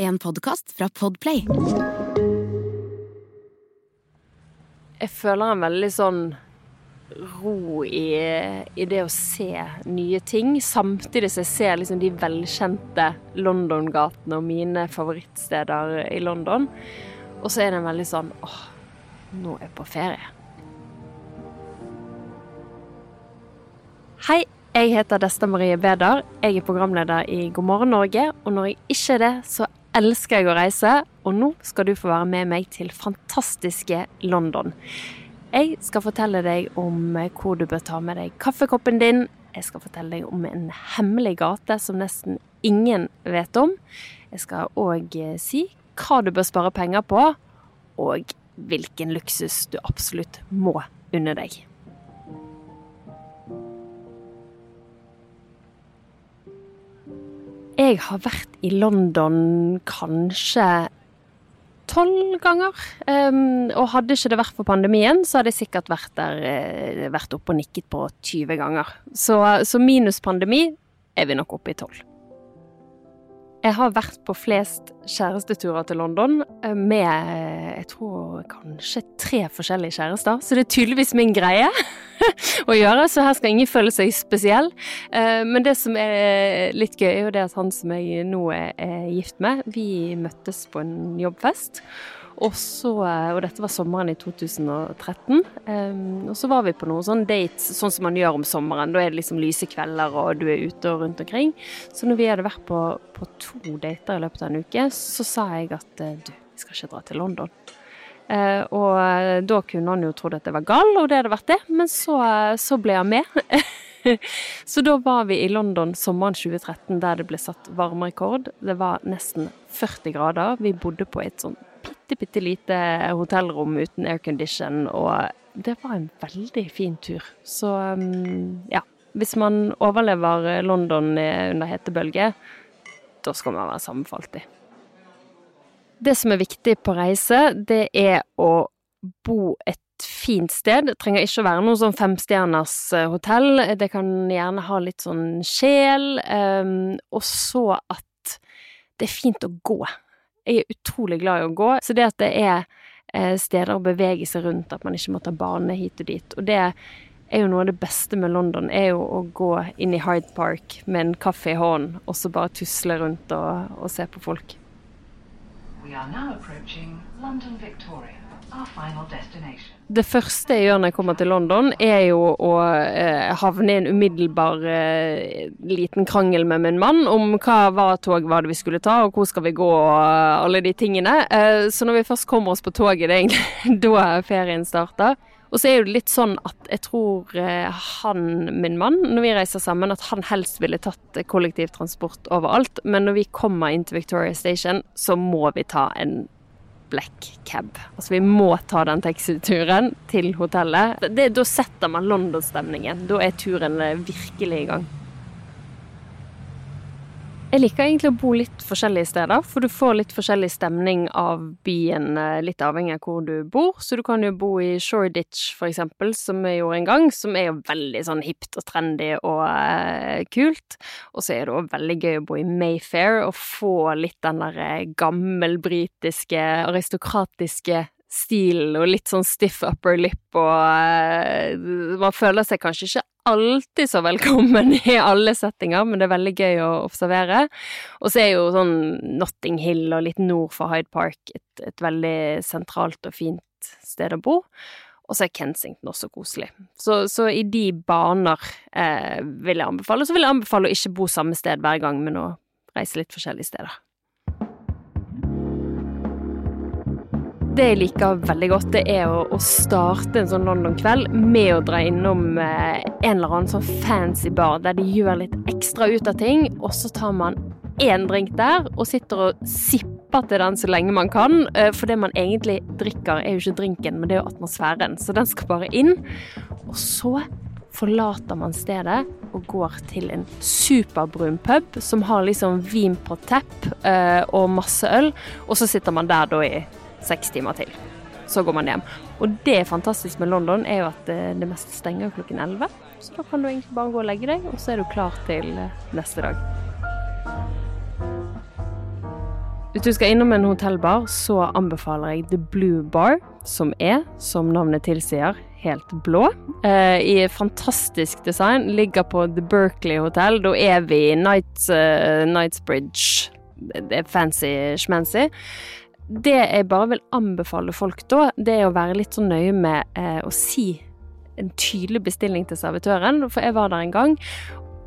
En podkast fra Podplay. Jeg føler en veldig sånn ro i, i det å se nye ting, samtidig som jeg ser liksom de velkjente London-gatene og mine favorittsteder i London. Og så er det en veldig sånn åh, nå er jeg på ferie. Hei, jeg heter Desta Marie Bedar. Jeg er programleder i God morgen Norge. Og når jeg ikke er det, så elsker jeg å reise. Og nå skal du få være med meg til fantastiske London. Jeg skal fortelle deg om hvor du bør ta med deg kaffekoppen din. Jeg skal fortelle deg om en hemmelig gate som nesten ingen vet om. Jeg skal òg si hva du bør spare penger på, og hvilken luksus du absolutt må unne deg. Jeg har vært i London kanskje tolv ganger. Um, og hadde ikke det vært for pandemien, så hadde jeg sikkert vært der uh, vært oppe og nikket på 20 ganger. Så, så minus pandemi er vi nok oppe i tolv. Jeg har vært på flest kjæresteturer til London eh, med jeg tror kanskje tre forskjellige kjærester, så det er tydeligvis min greie å gjøre, så her skal ingen føle seg spesiell. Eh, men det som er litt gøy, er jo det at han som jeg nå er gift med, vi møttes på en jobbfest. Og, så, eh, og dette var sommeren i 2013. Um, og så var vi på noen sånne dates, sånn som man gjør om sommeren. Da er det liksom lyse kvelder, og du er ute og rundt omkring. Så når vi hadde vært på, på to dater i løpet av en uke, så sa jeg at eh, du, vi skal ikke dra til London. Uh, og da kunne han jo trodd at jeg var gal, og det hadde vært det, men så, så ble han med. så da var vi i London sommeren 2013 der det ble satt varmerekord. Det var nesten 40 grader. Vi bodde på et sånn bitte, bitte lite hotellrom uten aircondition, og det var en veldig fin tur. Så um, ja, hvis man overlever London under hetebølge, da skal man være sammenfalt i. Det som er viktig på reise, det er å bo et fint sted. Det trenger ikke å være noe sånn femstjerners eh, hotell. Det kan gjerne ha litt sånn sjel. Um, og så at det er fint å gå. Jeg er utrolig glad i å gå. Så det at det er eh, steder å bevege seg rundt, at man ikke må ta bane hit og dit. Og det er jo noe av det beste med London, er jo å gå inn i Hyde Park med en kaffe i hånden, og så bare tusle rundt og, og se på folk. We are now approaching London Victoria. Det første jeg gjør når jeg kommer til London, er jo å eh, havne i en umiddelbar eh, liten krangel med min mann om hva var tog var det vi skulle ta, og hvor skal vi gå, og alle de tingene. Eh, så når vi først kommer oss på toget, det er egentlig da ferien starter. Og så er det litt sånn at jeg tror eh, han, min mann, når vi reiser sammen, at han helst ville tatt kollektivtransport overalt. Men når vi kommer inn til Victoria Station, så må vi ta en black cab. Altså vi må ta den taxituren til hotellet. Det, da setter man London-stemningen. Da er turen virkelig i gang. Jeg liker egentlig å bo litt forskjellige steder, for du får litt forskjellig stemning av byen, eh, litt avhengig av hvor du bor. Så du kan jo bo i Shoreditch, for eksempel, som vi gjorde en gang, som er jo veldig sånn hipt og trendy og eh, kult. Og så er det òg veldig gøy å bo i Mayfair og få litt den der eh, gammelbritiske, aristokratiske stilen og litt sånn stiff upper lip og uh, Man føler seg kanskje ikke alltid så velkommen i alle settinger, men det er veldig gøy å observere. Og så er jo sånn Notting Hill og litt nord for Hyde Park et, et veldig sentralt og fint sted å bo. Og så er Kensington også koselig. Så, så i de baner eh, vil jeg anbefale. Så vil jeg anbefale å ikke bo samme sted hver gang, men å reise litt forskjellige steder. Det jeg liker veldig godt, det er å, å starte en sånn London-kveld med å dra innom eh, en eller annen sånn fancy bar der de gjør litt ekstra ut av ting, og så tar man én drink der og sitter og sipper til den så lenge man kan. Eh, for det man egentlig drikker, er jo ikke drinken, men det er jo atmosfæren. Så den skal bare inn. Og så forlater man stedet og går til en superbrun pub som har liksom vin på tepp eh, og masse øl, og så sitter man der da i seks timer til. Så går man hjem. Og det fantastiske med London er jo at eh, det meste stenger klokken elleve. Så da kan du egentlig bare gå og legge deg, og så er du klar til eh, neste dag. Hvis du skal innom en hotellbar, så anbefaler jeg The Blue Bar, som er, som navnet tilsier, helt blå. Eh, I fantastisk design. Ligger på The Berkeley Hotel. Da er vi i Nights, uh, Knightsbridge. Det er fancy-schmancy. Det jeg bare vil anbefale folk da, det er å være litt så nøye med eh, å si en tydelig bestilling til servitøren, for jeg var der en gang.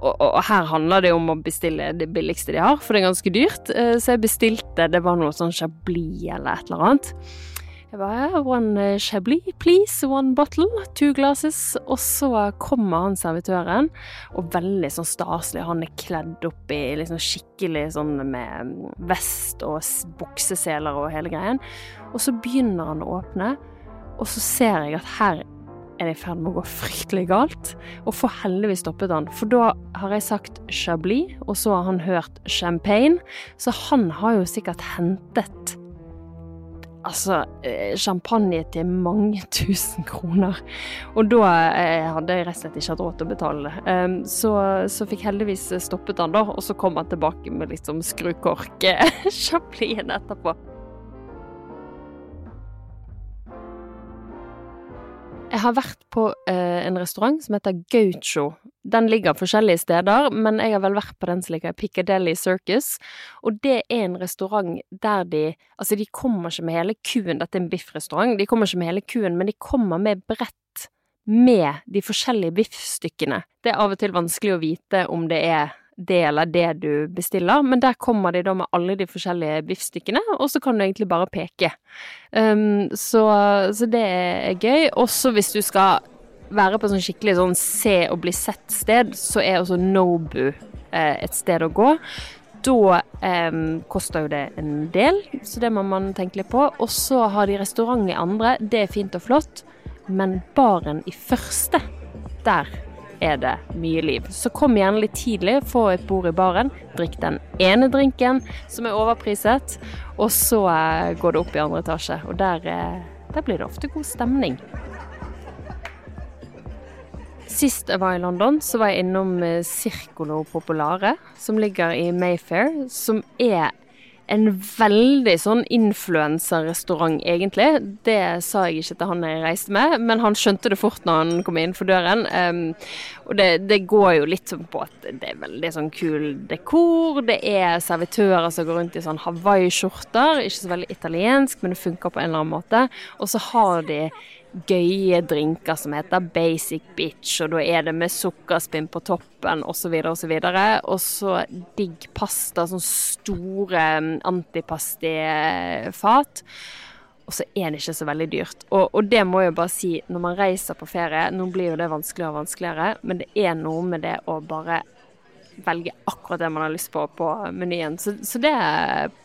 Og, og, her handler det om å bestille det billigste de har, for det er ganske dyrt. Eh, så jeg bestilte Det var noe sånn Chablis eller et eller annet. Jeg bare One eh, Chablis, please. One bottle. Two glasses. Og så kommer han servitøren, og veldig sånn staselig. Han er kledd opp i liksom skikkelig sånn med mm, vest og bukseseler og hele greien. Og så begynner han å åpne, og så ser jeg at her er det i ferd med å gå fryktelig galt, og får heldigvis stoppet han. For da har jeg sagt Chablis, og så har han hørt champagne, så han har jo sikkert hentet altså eh, champagne til mange tusen kroner. Og da eh, hadde jeg rett og slett ikke hatt råd til å betale. Um, så, så, fikk heldigvis stoppet han da, og så kom han tilbake med liksom skrukork-chaplisen etterpå. Jeg har vært på eh, en restaurant som heter Gaucho. Den ligger forskjellige steder, men jeg har vel vært på den som ligger i Piccadilly Circus. Og det er en restaurant der de Altså, de kommer ikke med hele kuen, dette er en biffrestaurant, de kommer ikke med hele kuen, men de kommer med brett med de forskjellige biffstykkene. Det er av og til vanskelig å vite om det er det eller det du bestiller, men der kommer de da med alle de forskjellige biffstykkene, og så kan du egentlig bare peke. Um, så, så, det er gøy. Også hvis du skal være på sånn skikkelig sånn se og bli sett-sted, så er også Nobu eh, et sted å gå. Da eh, koster jo det en del, så det må man tenke litt på. Og så har de restaurant i andre, det er fint og flott, men baren i første, der er det mye liv. Så kom gjerne litt tidlig, få et bord i baren, drikk den ene drinken som er overpriset, og så eh, går det opp i andre etasje. Og der, eh, der blir det ofte god stemning. Sist jeg var i London, så var jeg innom eh, Circolo Popolare, som ligger i Mayfair, som er en veldig sånn influenserrestaurant, egentlig. Det sa jeg ikke til han jeg reiste med, men han skjønte det fort når han kom inn for døren. Um, og det, det, går jo litt sånn på at det er veldig sånn kul dekor. Det er servitører som går rundt i sånn hawaiiskjorter. Ikke så veldig italiensk, men det funker på en eller annen måte. Og så har de gøye drinker som heter Basic Bitch, og da er det med sukkerspinn på toppen osv. osv. Og så digg pasta, sånn store antipastifat. antipasti-fat. Og så er det ikke så veldig dyrt. Og, og, det må jeg bare si, når man reiser på ferie Nå blir jo det vanskeligere og vanskeligere, men det er noe med det å bare velge akkurat det man har lyst på på menyen. Så, så det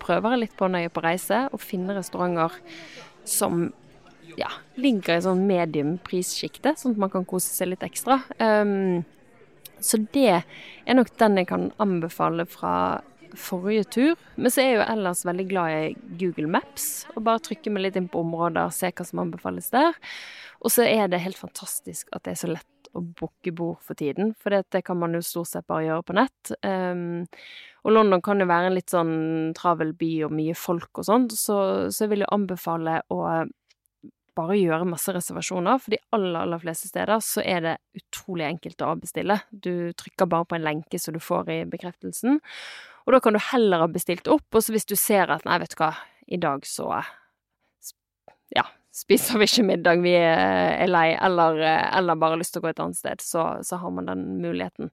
prøver jeg litt på når jeg er på reise, å finne restauranter som ja, ligger i sånn medium prissjikte, sånn at man kan kose seg litt ekstra. Um, så det er nok den jeg kan anbefale fra forrige tur. Men så er jeg jo ellers veldig glad i Google Maps, og bare trykke meg litt inn på områder, se hva som anbefales der. Og så er det helt fantastisk at det er så lett å booke bord for tiden, for det, kan man jo stort sett bare gjøre på nett. Um, og London kan jo være en litt sånn travel by og mye folk og sånn, så, så jeg vil jo anbefale å bare gjøre masse reservasjoner, for de aller, aller fleste steder så er det utrolig enkelt å avbestille. Du trykker bare på en lenke så du får i bekreftelsen, og da kan du heller ha bestilt opp, og så hvis du ser at nei, vet du hva, i dag så ja, spiser vi ikke middag, vi er lei, eller, eller bare lyst til å gå et annet sted, så, så har man den muligheten.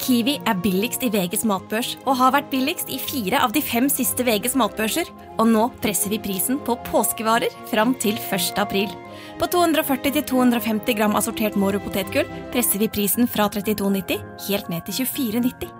Kiwi er billigst i VGs matbørs og har vært billigst i fire av de fem siste VGs matbørser. Og nå presser vi prisen på påskevarer fram til 1. april. På 240-250 gram assortert Moro potetgull presser vi prisen fra 32,90 helt ned til 24,90.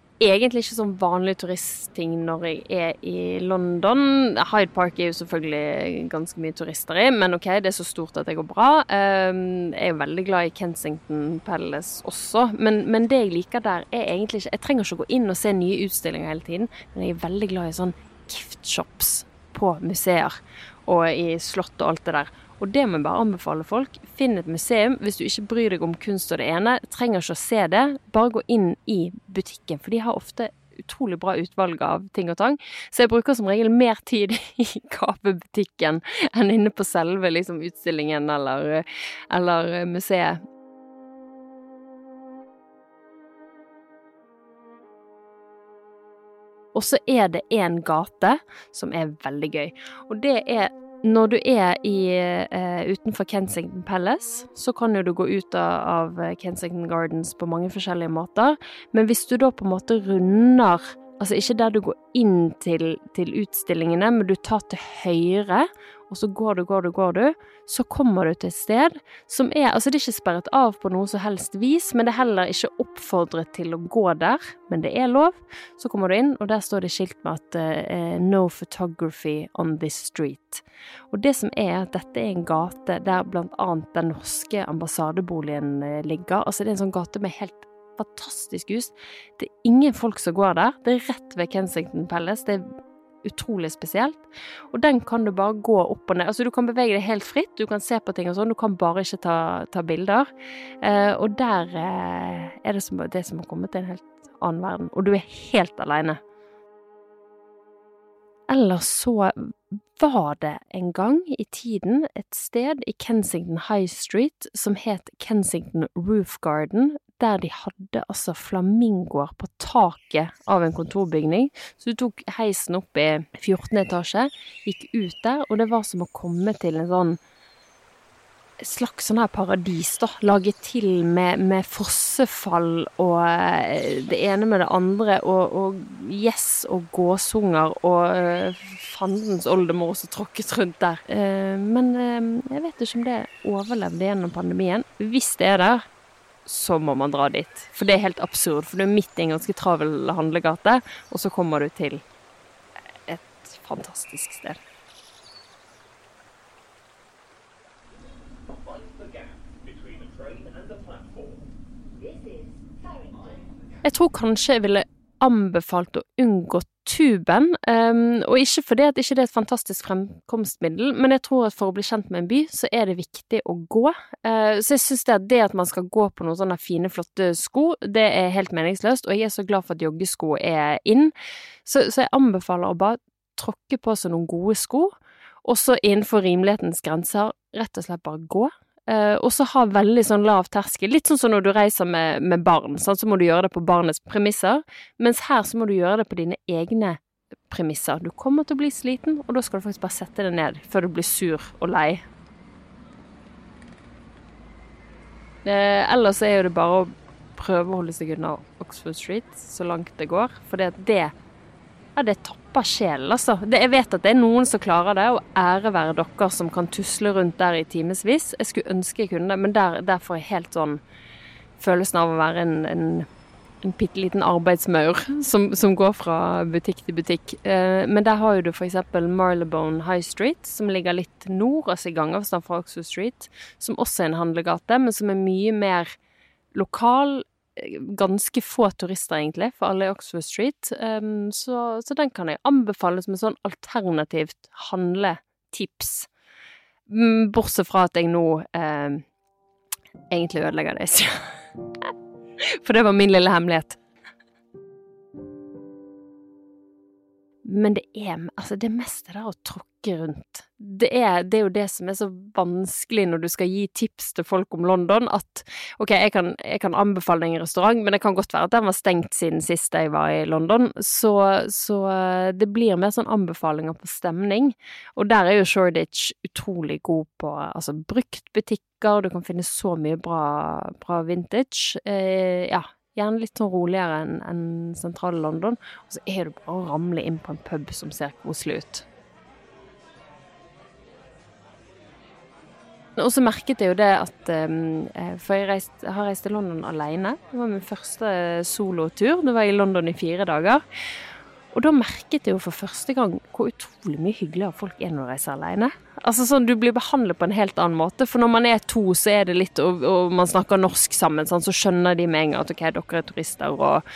egentlig ikke sånn vanlig turistting når jeg er i London. Hyde Park er jo selvfølgelig ganske mye turister i, men OK, det er så stort at det går bra. Ehm, jeg er veldig glad i Kensington Palace også, men, men det jeg liker der, er egentlig ikke Jeg trenger ikke å gå inn og se nye utstillinger hele tiden, men jeg er veldig glad i sånn gift shops på museer og i slott og alt det der. Og det må jeg bare anbefale folk. Finn et museum. Hvis du ikke bryr deg om kunst og det ene, trenger ikke å se det. Bare gå inn i butikken, for de har ofte utrolig bra utvalg av ting og tang. Så jeg bruker som regel mer tid i gavebutikken enn inne på selve liksom, utstillingen eller, eller museet. Og så er det en gate som er veldig gøy. Og det er når du er i, uh, utenfor Kensington Palace, så kan jo du gå ut av, av Kensington Gardens på mange forskjellige måter. Men hvis du da på en måte runder Altså ikke der du går inn til, til utstillingene, men du tar til høyre og så går du, går du, går du, så kommer du til et sted som er Altså, det er ikke sperret av på noe som helst vis, men det er heller ikke oppfordret til å gå der, men det er lov. Så kommer du inn, og der står det skilt med at uh, 'No photography on this street'. Og det som er at dette er en gate der blant annet den norske ambassadeboligen uh, ligger. Altså, det er en sånn gate med helt fantastisk hus. Det er ingen folk som går der. Det er rett ved Kensington Palace. Det er utrolig spesielt. Og den kan du bare gå opp og ned. Altså, du kan bevege deg helt fritt, du kan se på ting og sånn, du kan bare ikke ta, ta bilder. Eh, og der eh, er det som, det som har kommet til en helt annen verden. Og du er helt aleine. Ellers så var det en gang i tiden et sted i Kensington High Street som het Kensington Roof Garden, der de hadde altså flamingoer på taket av en kontorbygning. Så du tok heisen opp i 14. etasje, gikk ut der, og det var som å komme til en sånn slags sånn her paradis, da. Laget til med, med fossefall og eh, det ene med det andre, og, og gjess og gåsunger og uh, fandens oldemor som tråkket rundt der. Uh, men uh, jeg vet ikke om det overlevde gjennom pandemien. Hvis det er der, så må man dra dit. For det er helt absurd, for du er midt i en ganske travel handlegate, og så kommer du til et fantastisk sted. Jeg tror kanskje jeg ville anbefalt å unngå tuben. Um, og ikke fordi at ikke det er et fantastisk fremkomstmiddel, men jeg tror at for å bli kjent med en by, så er det viktig å gå. Uh, så jeg syns det at det at man skal gå på noen sånne fine, flotte sko, det er helt meningsløst. Og jeg er så glad for at joggesko er inn. Så, så jeg anbefaler å bare tråkke på seg noen gode sko, og så innenfor rimelighetens grenser rett og slett bare gå. Uh, og så ha veldig sånn lav terskel. Litt sånn som når du reiser med, med barn, sånn, så må du gjøre det på barnets premisser. Mens her så må du gjøre det på dine egne premisser. Du kommer til å bli sliten, og da skal du faktisk bare sette deg ned før du blir sur og lei. Uh, ellers er jo det bare å prøve å holde seg unna Oxford Street så langt det går, for det, det ja, det tapper sjelen, altså. Det, jeg vet at det er noen som klarer det, og ære være dere som kan tusle rundt der i timevis. Jeg skulle ønske jeg kunne, det, men der, der, får jeg helt sånn følelsen av å være en, en, en bitte liten arbeidsmaur som, som, går fra butikk til butikk. Eh, men der har jo du f.eks. Marlebone High Street, som ligger litt nord, altså i gangavstand fra Oxford Street, som også er en handlegate, men som er mye mer lokal, ganske få turister, egentlig, for alle i Oxford Street. Um, så, så, den kan jeg anbefale som et sånn alternativt handletips. Mm, bortsett fra at jeg nå um, egentlig ødelegger det, For det var min lille hemmelighet. Men det er altså det meste der å tråkke rundt. Det er, det er, jo det som er så vanskelig når du skal gi tips til folk om London, at ok, jeg kan, jeg kan anbefale en restaurant, men det kan godt være at den var stengt siden sist jeg var i London, så, så det blir mer sånn anbefalinger på stemning. Og der er jo Shoreditch utrolig god på altså bruktbutikker, du kan finne så mye bra, bra vintage. Eh, ja, Gjerne litt sånn roligere enn en sentrale London. Og så er det bare å ramle inn på en pub som ser koselig ut. Og så merket jeg jo det at um, For jeg, reist, jeg, har reist til London alene. Det var min første solotur. Det var i London i fire dager. Og da merket jeg jo for første gang hvor utrolig mye hyggeligere folk er når de reiser alene. Altså sånn, Du blir behandlet på en helt annen måte. For når man er to, så er det litt Og, og man snakker norsk sammen, sånn, så skjønner de med en gang at OK, dere er turister, og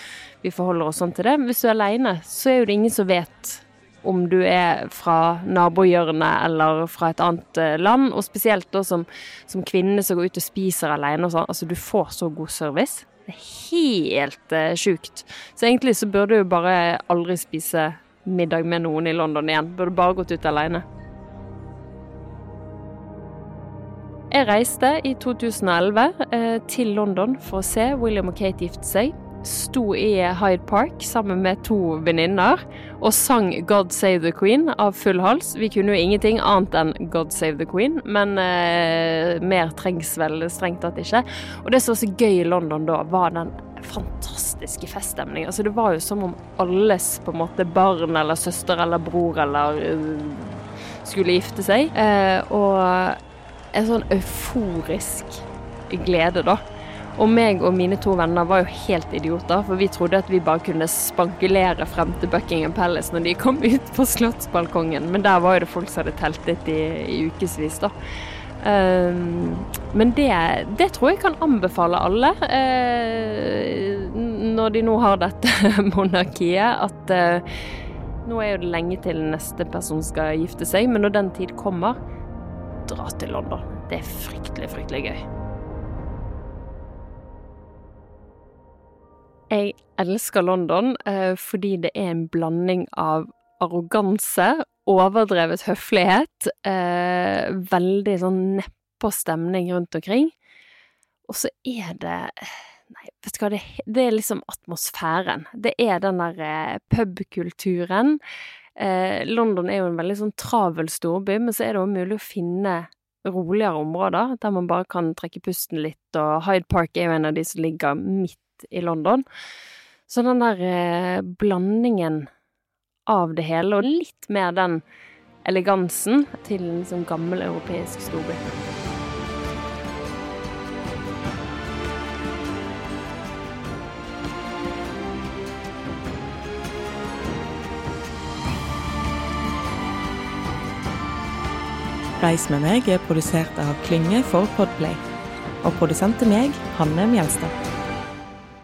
vi forholder oss sånn til det. Men hvis du er alene, så er jo det ingen som vet om du er fra nabohjørnet eller fra et annet eh, land. Og spesielt da som, som kvinne som går ut og spiser alene og sånn. Altså, du får så god service. Det er helt uh, sjukt. Så egentlig så burde du bare aldri spise middag med noen i London igjen. Burde bare gått ut alene. Jeg reiste i 2011 eh, til London for å se William og Kate gifte seg. Sto i Hyde Park sammen med to venninner og sang 'God Save the Queen' av full hals. Vi kunne jo ingenting annet enn 'God Save the Queen', men eh, mer trengs vel strengt tatt ikke. Og det som var så gøy i London da, var den fantastiske feststemningen. Altså, det var jo som om alles på en måte barn eller søster eller bror eller uh, skulle gifte seg. Eh, og en sånn euforisk glede, da. Og meg og mine to venner var jo helt idioter, for vi trodde at vi bare kunne spankulere frem til Buckingham Palace når de kom ut på slottsbalkongen, men der var jo det folk som hadde teltet i, i ukevis, da. Um, men det, det, tror jeg kan anbefale alle, uh, når de nå har dette monarkiet, at uh, nå er jo det lenge til neste person skal gifte seg, men når den tid kommer, dra til London. Det er fryktelig, fryktelig gøy. Jeg elsker London eh, fordi det er en blanding av arroganse, overdrevet høflighet, eh, veldig sånn nedpå stemning rundt omkring. Og så er det Nei, vet du hva, det, det, er liksom atmosfæren. Det er den der eh, pubkulturen. London er jo en veldig sånn travel storby, men så er det òg mulig å finne roligere områder der man bare kan trekke pusten litt, og Hyde Park er jo en av de som ligger midt i London. Så den der eh, blandingen av det hele, og litt mer den elegansen til en sånn gammel europeisk storby. Reis med meg er produsert av Klynge for Podplay. Og produsent til meg, Hanne Mjelstad.